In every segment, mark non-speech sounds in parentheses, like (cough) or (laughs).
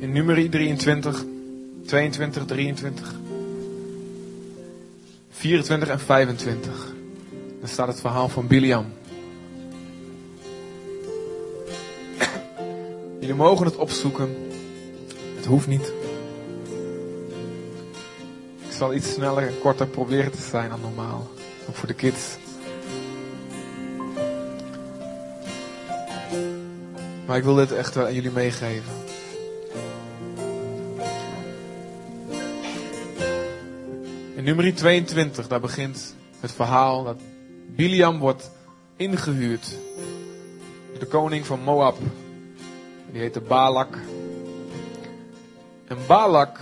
In nummer 23, 22, 23, 24 en 25. Daar staat het verhaal van Biliam. Jullie mogen het opzoeken. Het hoeft niet. Ik zal iets sneller en korter proberen te zijn dan normaal. Ook voor de kids. Maar ik wil dit echt wel aan jullie meegeven. Nummer 22, daar begint het verhaal dat Biliam wordt ingehuurd door de koning van Moab. Die heette Balak. En Balak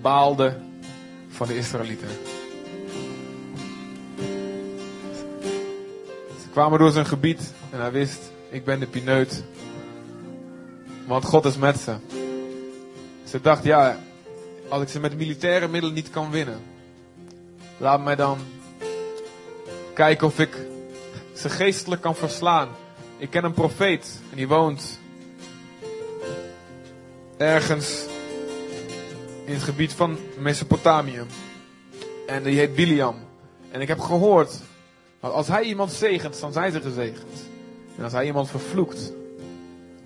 baalde van de Israëlieten. Ze kwamen door zijn gebied en hij wist, ik ben de pineut. Want God is met ze. Ze dacht, ja, als ik ze met militaire middelen niet kan winnen, laat mij dan kijken of ik ze geestelijk kan verslaan. Ik ken een profeet en die woont ergens in het gebied van Mesopotamië. En die heet Biliam. En ik heb gehoord dat als hij iemand zegent, dan zijn ze gezegend. En als hij iemand vervloekt,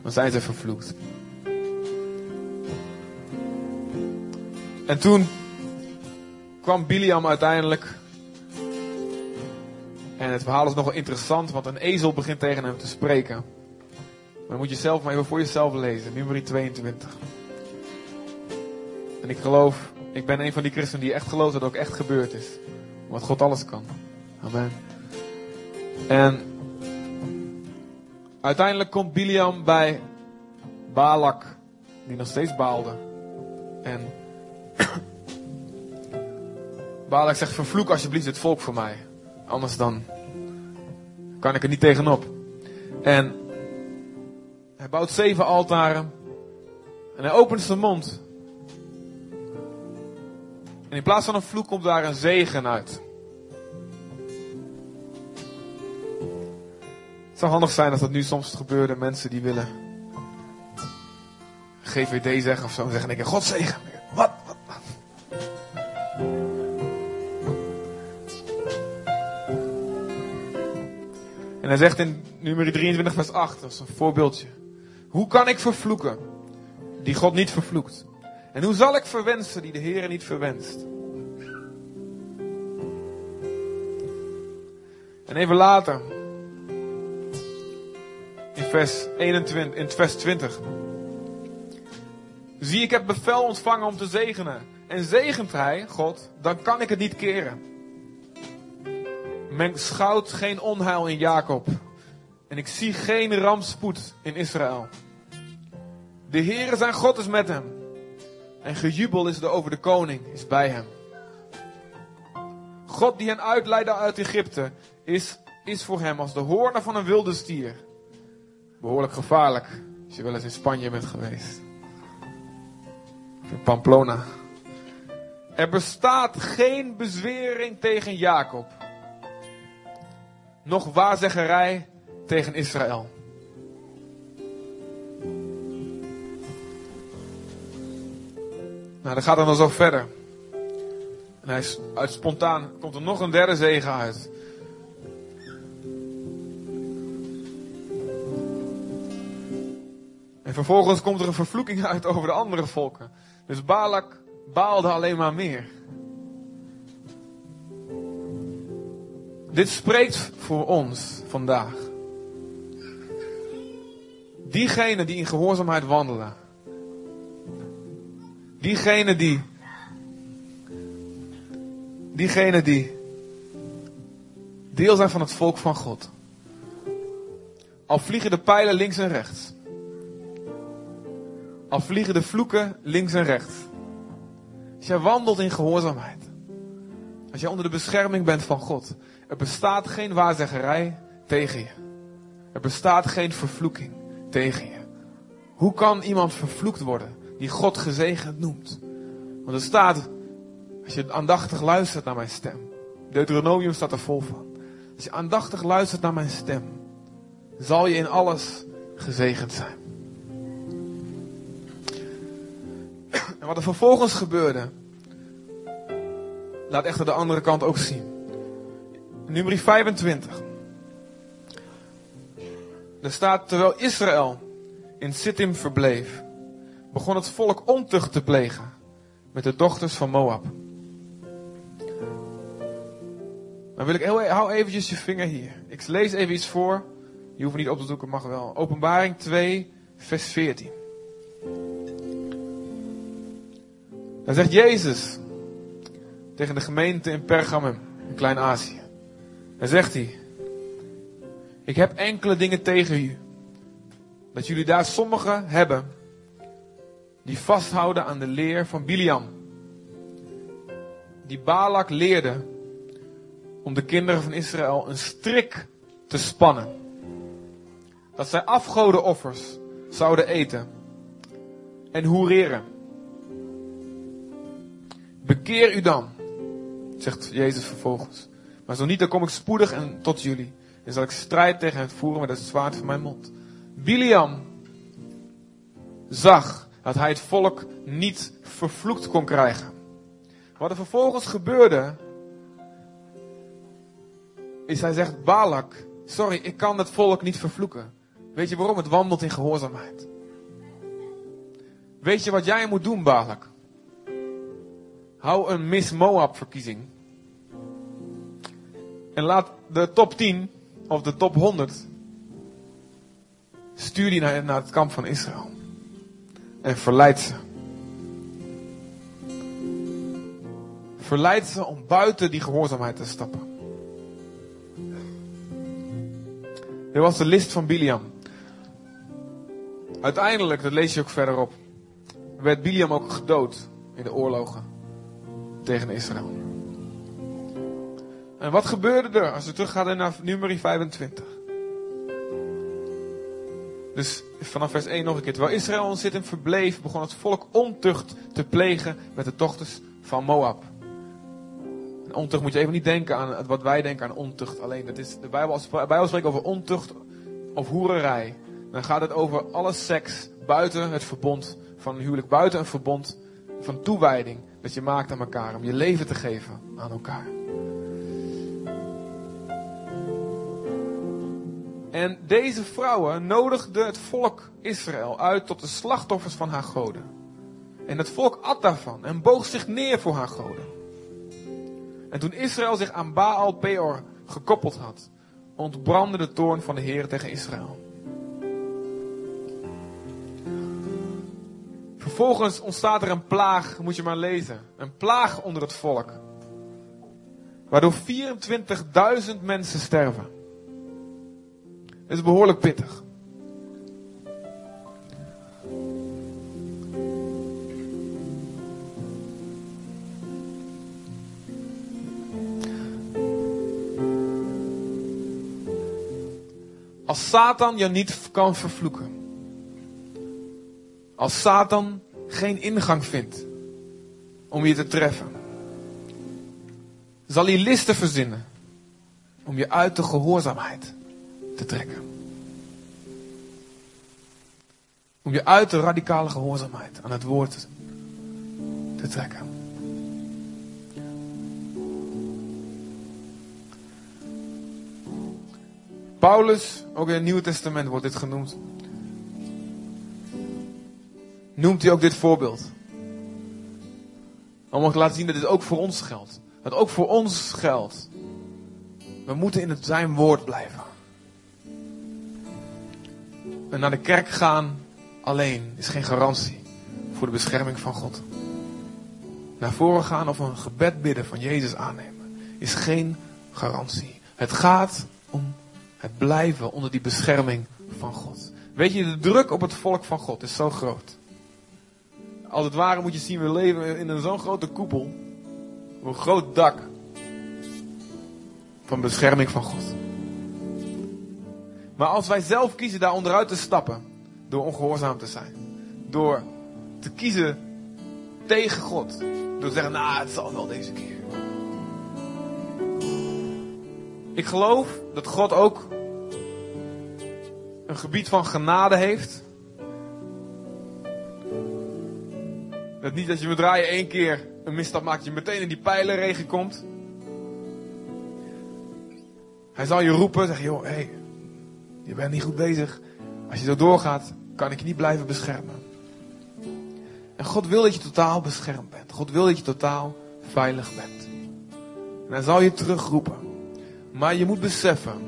dan zijn ze vervloekt. En toen kwam Biliam uiteindelijk. En het verhaal is nogal interessant, want een ezel begint tegen hem te spreken. Maar moet je zelf maar even voor jezelf lezen, nummer 22. En ik geloof, ik ben een van die christenen die echt gelooft dat het ook echt gebeurd is. Omdat God alles kan. Amen. En uiteindelijk komt Biliam bij Balak, die nog steeds baalde. En Balak zegt, vervloek alsjeblieft het volk voor mij. Anders dan kan ik er niet tegenop. En hij bouwt zeven altaren. En hij opent zijn mond. En in plaats van een vloek komt daar een zegen uit. Het zou handig zijn als dat nu soms gebeurde. Mensen die willen GVD zeggen of zo. En zeggen ik God zegen. Hij zegt in nummer 23 vers 8. Dat is een voorbeeldje. Hoe kan ik vervloeken die God niet vervloekt? En hoe zal ik verwensen die de Heer niet verwenst? En even later, in vers 21, in vers 20. Zie, ik heb bevel ontvangen om te zegenen. En zegent hij, God, dan kan ik het niet keren. Men schouwt geen onheil in Jacob. En ik zie geen rampspoed in Israël. De Heere zijn God is met hem. En gejubel is er over de koning, is bij hem. God die hen uitleidde uit Egypte, is, is voor hem als de hoornen van een wilde stier. Behoorlijk gevaarlijk, als je wel eens in Spanje bent geweest. In Pamplona. Er bestaat geen bezwering tegen Jacob. Nog waarzeggerij tegen Israël. Nou, dan gaat dan zo verder. En hij is uit spontaan komt er nog een derde zegen uit. En vervolgens komt er een vervloeking uit over de andere volken. Dus Balak baalde alleen maar meer. Dit spreekt voor ons vandaag. Diegenen die in gehoorzaamheid wandelen. Diegenen die. Diegenen die. Deel zijn van het volk van God. Al vliegen de pijlen links en rechts. Al vliegen de vloeken links en rechts. Als jij wandelt in gehoorzaamheid. Als jij onder de bescherming bent van God. Er bestaat geen waarzeggerij tegen je. Er bestaat geen vervloeking tegen je. Hoe kan iemand vervloekt worden die God gezegend noemt? Want er staat, als je aandachtig luistert naar mijn stem. Deuteronomium staat er vol van. Als je aandachtig luistert naar mijn stem, zal je in alles gezegend zijn. En wat er vervolgens gebeurde, laat echter de andere kant ook zien. Nummer 25. Er staat, terwijl Israël in Sittim verbleef, begon het volk ontucht te plegen met de dochters van Moab. Dan wil ik heel, hou eventjes je vinger hier. Ik lees even iets voor. Je hoeft niet op te zoeken, mag wel. Openbaring 2, vers 14. Dan zegt Jezus tegen de gemeente in Pergamum, in Klein-Azië. Dan zegt hij, ik heb enkele dingen tegen u. Dat jullie daar sommigen hebben die vasthouden aan de leer van Biliam. Die Balak leerde om de kinderen van Israël een strik te spannen. Dat zij afgodenoffers zouden eten en hoereren. Bekeer u dan, zegt Jezus vervolgens. Maar zo niet, dan kom ik spoedig en tot jullie. En zal ik strijd tegen het voeren met het zwaard van mijn mond. Biliam zag dat hij het volk niet vervloekt kon krijgen. Wat er vervolgens gebeurde, is hij zegt, Balak, sorry, ik kan het volk niet vervloeken. Weet je waarom? Het wandelt in gehoorzaamheid. Weet je wat jij moet doen, Balak? Hou een Miss Moab verkiezing. En laat de top 10 of de top 100 stuur die naar, het kamp van Israël. En verleid ze. Verleid ze om buiten die gehoorzaamheid te stappen. Dit was de list van Biliam. Uiteindelijk, dat lees je ook verderop, werd Biliam ook gedood in de oorlogen tegen Israël. En wat gebeurde er als we teruggaan naar nummer 25? Dus vanaf vers 1 nog een keer. Terwijl Israël zit in verbleef, begon het volk ontucht te plegen met de dochters van Moab. En ontucht moet je even niet denken aan wat wij denken aan ontucht alleen. Dat is, de Bijbel, als de Bijbel spreekt over ontucht of hoererij, dan gaat het over alle seks buiten het verbond van een huwelijk, buiten een verbond van toewijding dat je maakt aan elkaar, om je leven te geven aan elkaar. En deze vrouwen nodigden het volk Israël uit tot de slachtoffers van haar goden. En het volk at daarvan en boog zich neer voor haar goden. En toen Israël zich aan Baal Peor gekoppeld had, ontbrandde de toorn van de Heer tegen Israël. Vervolgens ontstaat er een plaag, moet je maar lezen. Een plaag onder het volk. Waardoor 24.000 mensen sterven. Is behoorlijk pittig. Als Satan je niet kan vervloeken. Als Satan geen ingang vindt om je te treffen. Zal hij listen verzinnen om je uit de gehoorzaamheid te trekken. Om je uit de radicale gehoorzaamheid aan het woord te trekken. Paulus, ook in het Nieuwe Testament wordt dit genoemd. Noemt hij ook dit voorbeeld. Om te laten zien dat dit ook voor ons geldt. Dat ook voor ons geldt. We moeten in het zijn woord blijven. En naar de kerk gaan alleen is geen garantie voor de bescherming van God. Naar voren gaan of een gebed bidden van Jezus aannemen is geen garantie. Het gaat om het blijven onder die bescherming van God. Weet je, de druk op het volk van God is zo groot. Als het ware moet je zien, we leven in een zo'n grote koepel. Een groot dak. Van bescherming van God. Maar als wij zelf kiezen daar onderuit te stappen, door ongehoorzaam te zijn, door te kiezen tegen God, door te zeggen, nou, het zal wel deze keer. Ik geloof dat God ook een gebied van genade heeft. Dat niet als je met draaien één keer een misstap maakt, je meteen in die pijlenregen komt. Hij zal je roepen, zeg joh, hé, hey, je bent niet goed bezig. Als je zo doorgaat, kan ik je niet blijven beschermen. En God wil dat je totaal beschermd bent. God wil dat je totaal veilig bent. En hij zal je terugroepen. Maar je moet beseffen.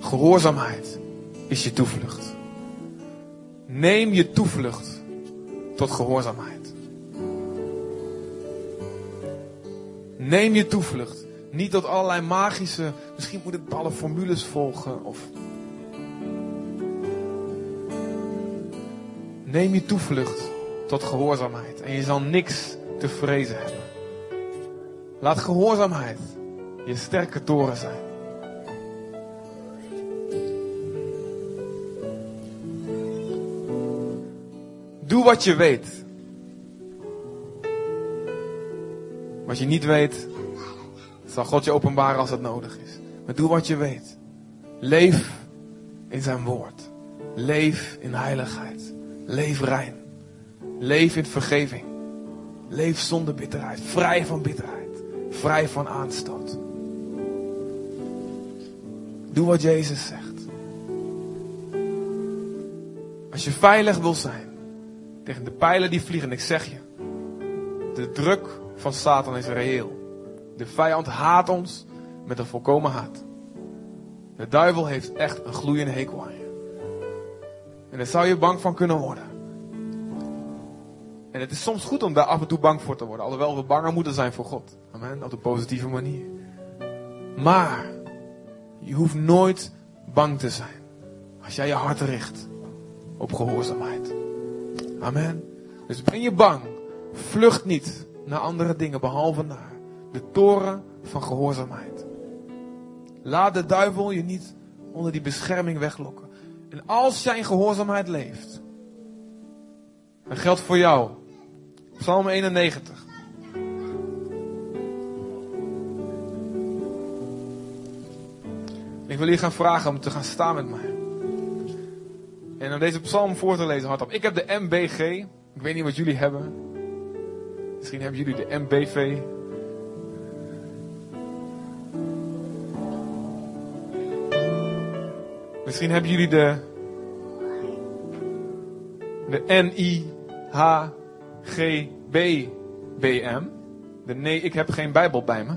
Gehoorzaamheid is je toevlucht. Neem je toevlucht tot gehoorzaamheid. Neem je toevlucht. Niet tot allerlei magische, misschien moet ik alle formules volgen of Neem je toevlucht tot gehoorzaamheid en je zal niks te vrezen hebben. Laat gehoorzaamheid je sterke toren zijn. Doe wat je weet. Wat je niet weet, zal God je openbaren als het nodig is. Maar doe wat je weet. Leef in zijn woord. Leef in heiligheid. Leef rein. Leef in vergeving. Leef zonder bitterheid. Vrij van bitterheid. Vrij van aanstoot. Doe wat Jezus zegt. Als je veilig wil zijn tegen de pijlen die vliegen, ik zeg je, de druk van Satan is reëel. De vijand haat ons met een volkomen haat. De duivel heeft echt een gloeiende hekel aan je. En daar zou je bang van kunnen worden. En het is soms goed om daar af en toe bang voor te worden. Alhoewel we banger moeten zijn voor God. Amen. Op een positieve manier. Maar je hoeft nooit bang te zijn. Als jij je hart richt op gehoorzaamheid. Amen. Dus ben je bang. Vlucht niet naar andere dingen behalve naar de toren van gehoorzaamheid. Laat de duivel je niet onder die bescherming weglokken. En als jij in gehoorzaamheid leeft, dan geldt voor jou Psalm 91. Ik wil je gaan vragen om te gaan staan met mij. En om deze psalm voor te lezen hardop. Ik heb de MBG. Ik weet niet wat jullie hebben. Misschien hebben jullie de MBV. Misschien hebben jullie de, de NIHGBBM. De nee, ik heb geen Bijbel bij me.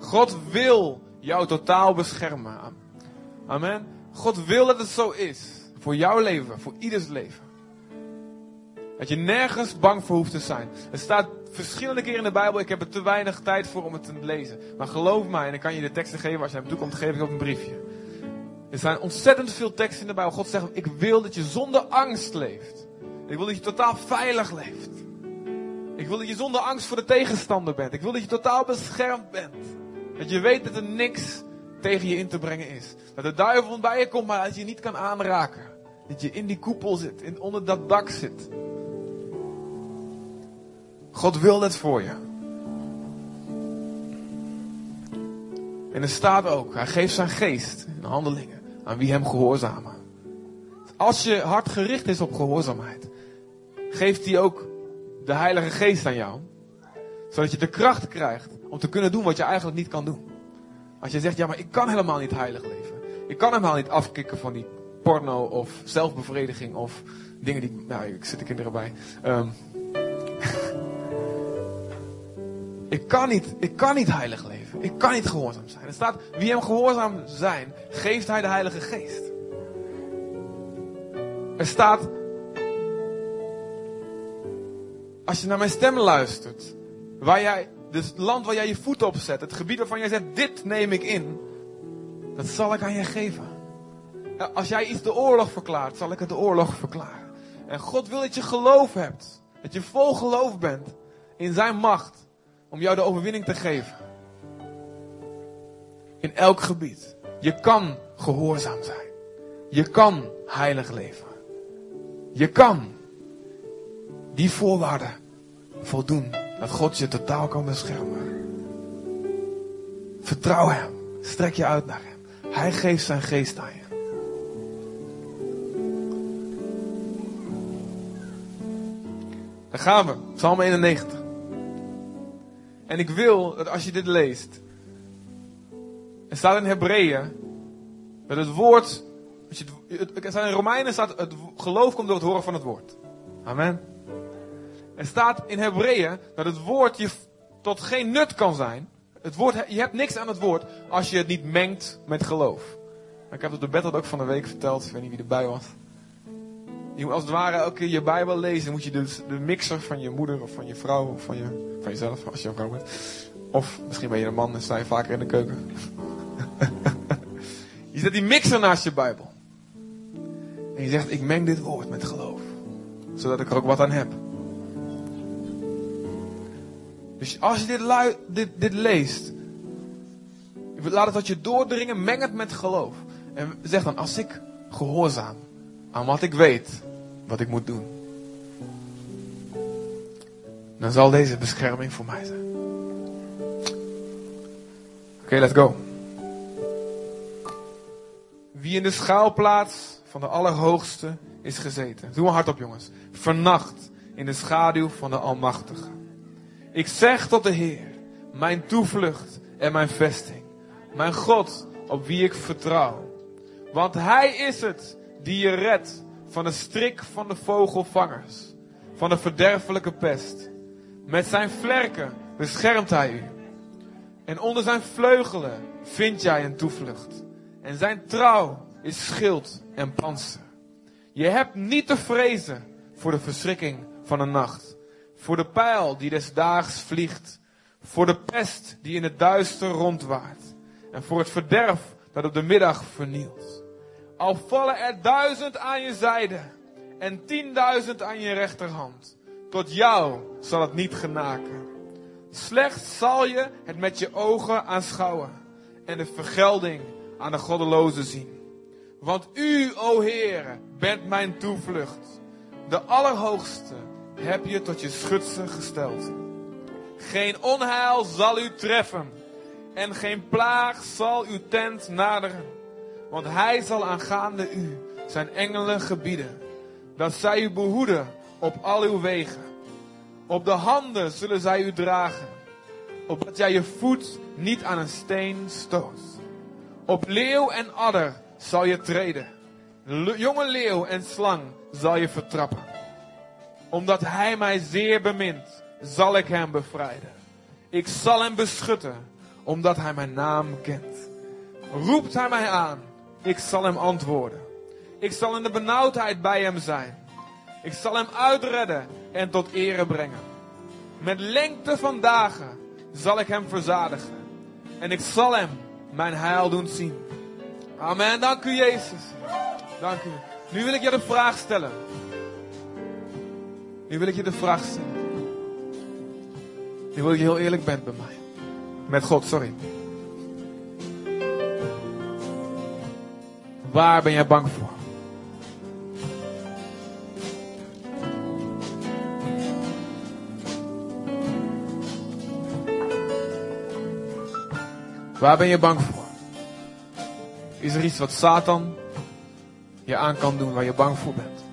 God wil jou totaal beschermen. Amen. God wil dat het zo is. Voor jouw leven, voor ieders leven. Dat je nergens bang voor hoeft te zijn. Er staat verschillende keren in de Bijbel. Ik heb er te weinig tijd voor om het te lezen. Maar geloof mij, en dan kan je de teksten geven. Als je hem toekomt, geef ik op een briefje. Er zijn ontzettend veel teksten in de Bijbel. God zegt, ik wil dat je zonder angst leeft. Ik wil dat je totaal veilig leeft. Ik wil dat je zonder angst voor de tegenstander bent. Ik wil dat je totaal beschermd bent. Dat je weet dat er niks tegen je in te brengen is. Dat de duivel bij je komt, maar dat je niet kan aanraken. Dat je in die koepel zit, in, onder dat dak zit. God wil het voor je. En er staat ook, hij geeft zijn geest in handelingen aan wie hem gehoorzamen. Als je hart gericht is op gehoorzaamheid, geeft hij ook de Heilige Geest aan jou. Zodat je de kracht krijgt om te kunnen doen wat je eigenlijk niet kan doen. Als je zegt, ja maar ik kan helemaal niet heilig leven. Ik kan helemaal niet afkicken van die porno of zelfbevrediging of dingen die, nou ik zit de kinderen bij. Um, Ik kan niet, ik kan niet heilig leven. Ik kan niet gehoorzaam zijn. Er staat, wie hem gehoorzaam zijn, geeft hij de Heilige Geest. Er staat, als je naar mijn stem luistert, waar jij, dus het land waar jij je voet op zet, het gebied waarvan jij zegt, dit neem ik in, dat zal ik aan je geven. Als jij iets de oorlog verklaart, zal ik het de oorlog verklaren. En God wil dat je geloof hebt. Dat je vol geloof bent in zijn macht om jou de overwinning te geven. In elk gebied. Je kan gehoorzaam zijn. Je kan heilig leven. Je kan die voorwaarden voldoen. Dat God je totaal kan beschermen. Vertrouw Hem. Strek je uit naar Hem. Hij geeft zijn geest aan je. Daar gaan we. Psalm 91. En ik wil dat als je dit leest. Er staat in Hebreeën. Dat het woord. Er staat in Romeinen staat. Het geloof komt door het horen van het woord. Amen. Er staat in Hebreeën dat het woord je tot geen nut kan zijn. Het woord, je hebt niks aan het woord als je het niet mengt met geloof. Ik heb het de battle ook van de week verteld. Ik weet niet wie erbij was. Je moet als het ware elke keer je Bijbel lezen. moet je dus de mixer van je moeder of van je vrouw of van, je, van jezelf, als je een vrouw bent. Of misschien ben je een man en sta je vaker in de keuken. (laughs) je zet die mixer naast je Bijbel. En je zegt, ik meng dit woord met geloof. Zodat ik er ook wat aan heb. Dus als je dit, dit, dit leest, laat het tot je doordringen, meng het met geloof. En zeg dan, als ik gehoorzaam aan wat ik weet, wat ik moet doen, dan zal deze bescherming voor mij zijn. Oké, let's go. Wie in de schouwplaats van de Allerhoogste is gezeten. Doe maar hard op, jongens. Vernacht in de schaduw van de Almachtige. Ik zeg tot de Heer, mijn toevlucht en mijn vesting. Mijn God, op wie ik vertrouw. Want Hij is het die je redt van de strik van de vogelvangers. Van de verderfelijke pest. Met zijn vlerken beschermt Hij u. En onder zijn vleugelen vind jij een toevlucht. En zijn trouw is schild en panzer. Je hebt niet te vrezen voor de verschrikking van de nacht voor de pijl die des daags vliegt. Voor de pest die in het duister rondwaart. En voor het verderf dat op de middag vernielt. Al vallen er duizend aan je zijde. En tienduizend aan je rechterhand. Tot jou zal het niet genaken. Slechts zal je het met je ogen aanschouwen. En de vergelding aan de goddelozen zien. Want u, o Heere, bent mijn toevlucht. De Allerhoogste heb je tot je schutsen gesteld. Geen onheil zal u treffen en geen plaag zal uw tent naderen. Want hij zal aangaande u zijn engelen gebieden, dat zij u behoeden op al uw wegen. Op de handen zullen zij u dragen, opdat jij je voet niet aan een steen stoot. Op leeuw en adder zal je treden. Jonge leeuw en slang zal je vertrappen omdat hij mij zeer bemint, zal ik hem bevrijden. Ik zal hem beschutten, omdat hij mijn naam kent. Roept hij mij aan, ik zal hem antwoorden. Ik zal in de benauwdheid bij hem zijn. Ik zal hem uitredden en tot ere brengen. Met lengte van dagen zal ik hem verzadigen. En ik zal hem mijn heil doen zien. Amen. Dank u, Jezus. Dank u. Nu wil ik je de vraag stellen. Nu wil ik je de vraag stellen. Nu wil ik je heel eerlijk bent bij mij. Met God, sorry. Waar ben jij bang voor? Waar ben je bang voor? Is er iets wat Satan je aan kan doen waar je bang voor bent?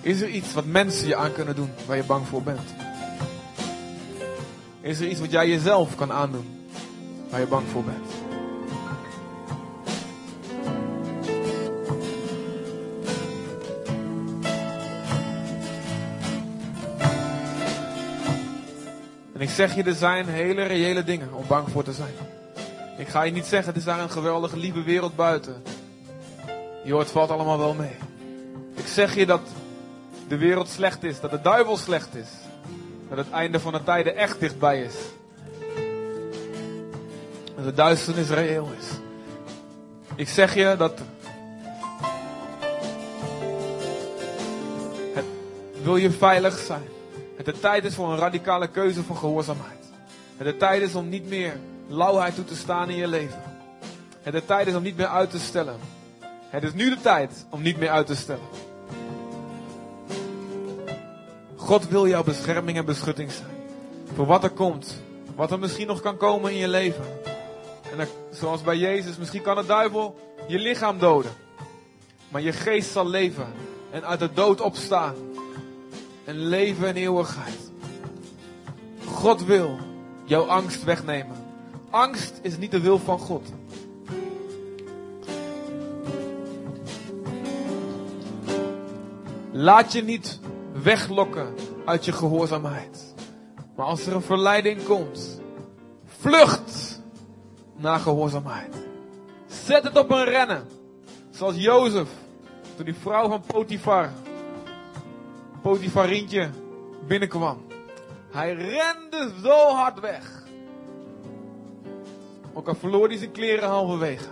Is er iets wat mensen je aan kunnen doen waar je bang voor bent? Is er iets wat jij jezelf kan aandoen waar je bang voor bent? Zeg je, er zijn hele reële dingen om bang voor te zijn. Ik ga je niet zeggen, het is daar een geweldige lieve wereld buiten. Je hoort, valt allemaal wel mee. Ik zeg je dat de wereld slecht is, dat de duivel slecht is. Dat het einde van de tijden echt dichtbij is. Dat de duisternis reëel is. Ik zeg je dat. Het, wil je veilig zijn? Het de tijd is voor een radicale keuze van gehoorzaamheid. Het de tijd is om niet meer lauwheid toe te staan in je leven. Het de tijd is om niet meer uit te stellen. Het is nu de tijd om niet meer uit te stellen. God wil jouw bescherming en beschutting zijn. Voor wat er komt Wat er misschien nog kan komen in je leven. En zoals bij Jezus, misschien kan de duivel je lichaam doden. Maar je geest zal leven en uit de dood opstaan. En leven in eeuwigheid. God wil jouw angst wegnemen. Angst is niet de wil van God. Laat je niet weglokken uit je gehoorzaamheid. Maar als er een verleiding komt, vlucht naar gehoorzaamheid. Zet het op een rennen. Zoals Jozef, toen die vrouw van Potifar, Potifarientje, binnenkwam. Hij rende zo hard weg. Ook al verloor hij zijn kleren halverwege.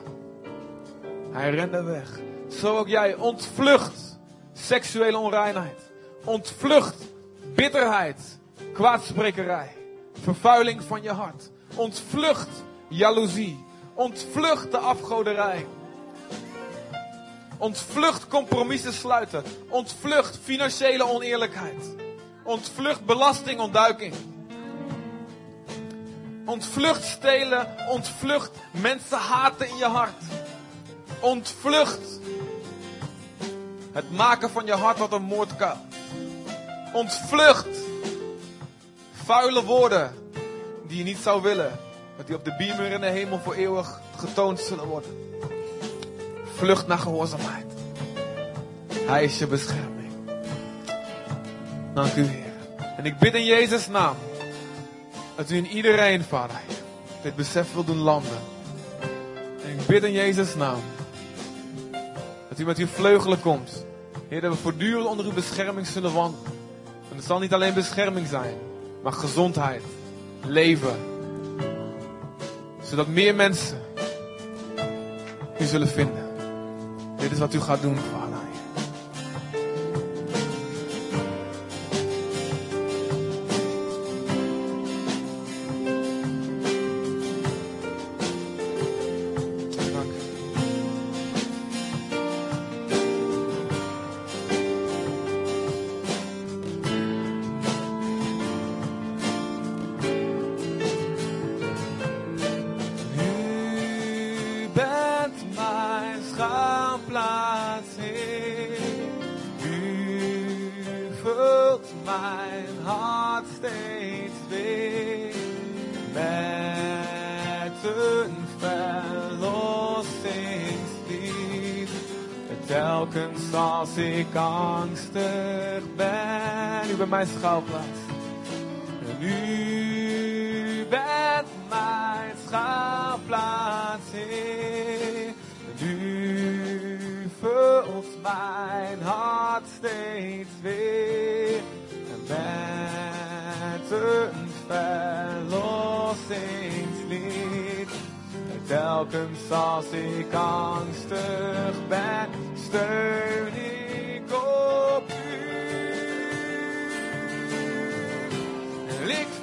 Hij rende weg. Zo ook jij ontvlucht seksuele onreinheid. Ontvlucht bitterheid, kwaadsprekerij, vervuiling van je hart. Ontvlucht jaloezie. Ontvlucht de afgoderij. Ontvlucht compromissen sluiten. Ontvlucht financiële oneerlijkheid. Ontvlucht belastingontduiking. Ontvlucht stelen. Ontvlucht mensen haten in je hart. Ontvlucht het maken van je hart tot een moordkuil. Ontvlucht vuile woorden die je niet zou willen. Dat die op de beamer in de hemel voor eeuwig getoond zullen worden. Vlucht naar gehoorzaamheid. Hij is je bescherming. Dank u, Heer. En ik bid in Jezus' naam dat u in iedereen, Vader, dit besef wil doen landen. En ik bid in Jezus' naam dat u met uw vleugelen komt. Heer, dat we voortdurend onder uw bescherming zullen wandelen. En het zal niet alleen bescherming zijn, maar gezondheid, leven. Zodat meer mensen u zullen vinden. Dit is wat u gaat doen. Ben, u bent mijn schuilplaats. En u bent mijn schaapplaats, Heer. En u vult mijn hart steeds weer met een verlossingslied. En telkens als ik angstig ben, steun ik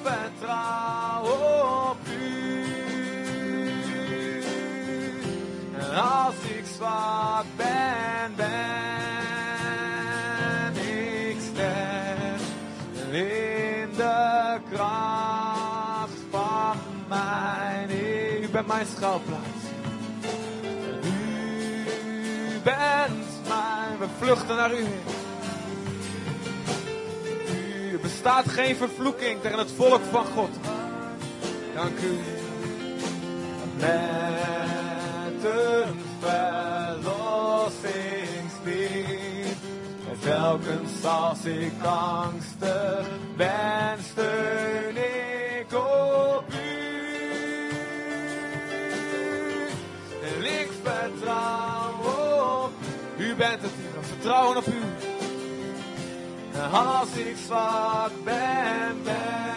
Ik vertrouw op u. En als ik zwak ben, ben ik sterk in de kracht van mijn. U bent mijn schuilplaats. U bent mijn, we vluchten naar u. U, bestaat geen vervloeking tegen het volk van God. Dank u. Met een verlossingslied. En telkens als ik angstig ben, steun ik op u. En ik vertrouw op u. U bent het vertrouwen op u. Als ik zwak ben, ben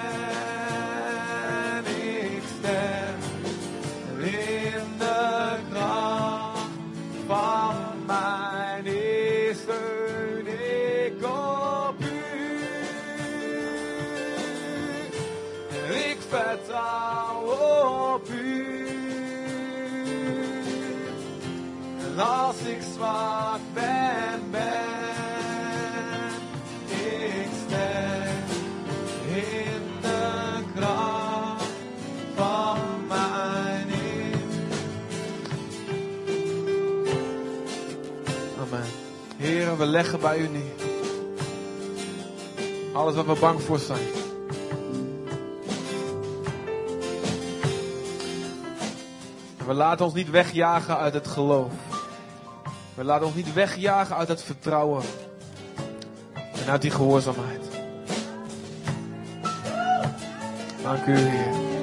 leggen bij u neer. Alles wat we bang voor zijn. We laten ons niet wegjagen uit het geloof. We laten ons niet wegjagen uit het vertrouwen. En uit die gehoorzaamheid. Dank u, Heer.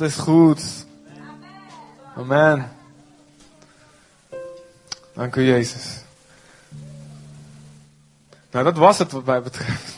Is goed. Amen. Dank u, Jezus. Nou, dat was het wat mij betreft.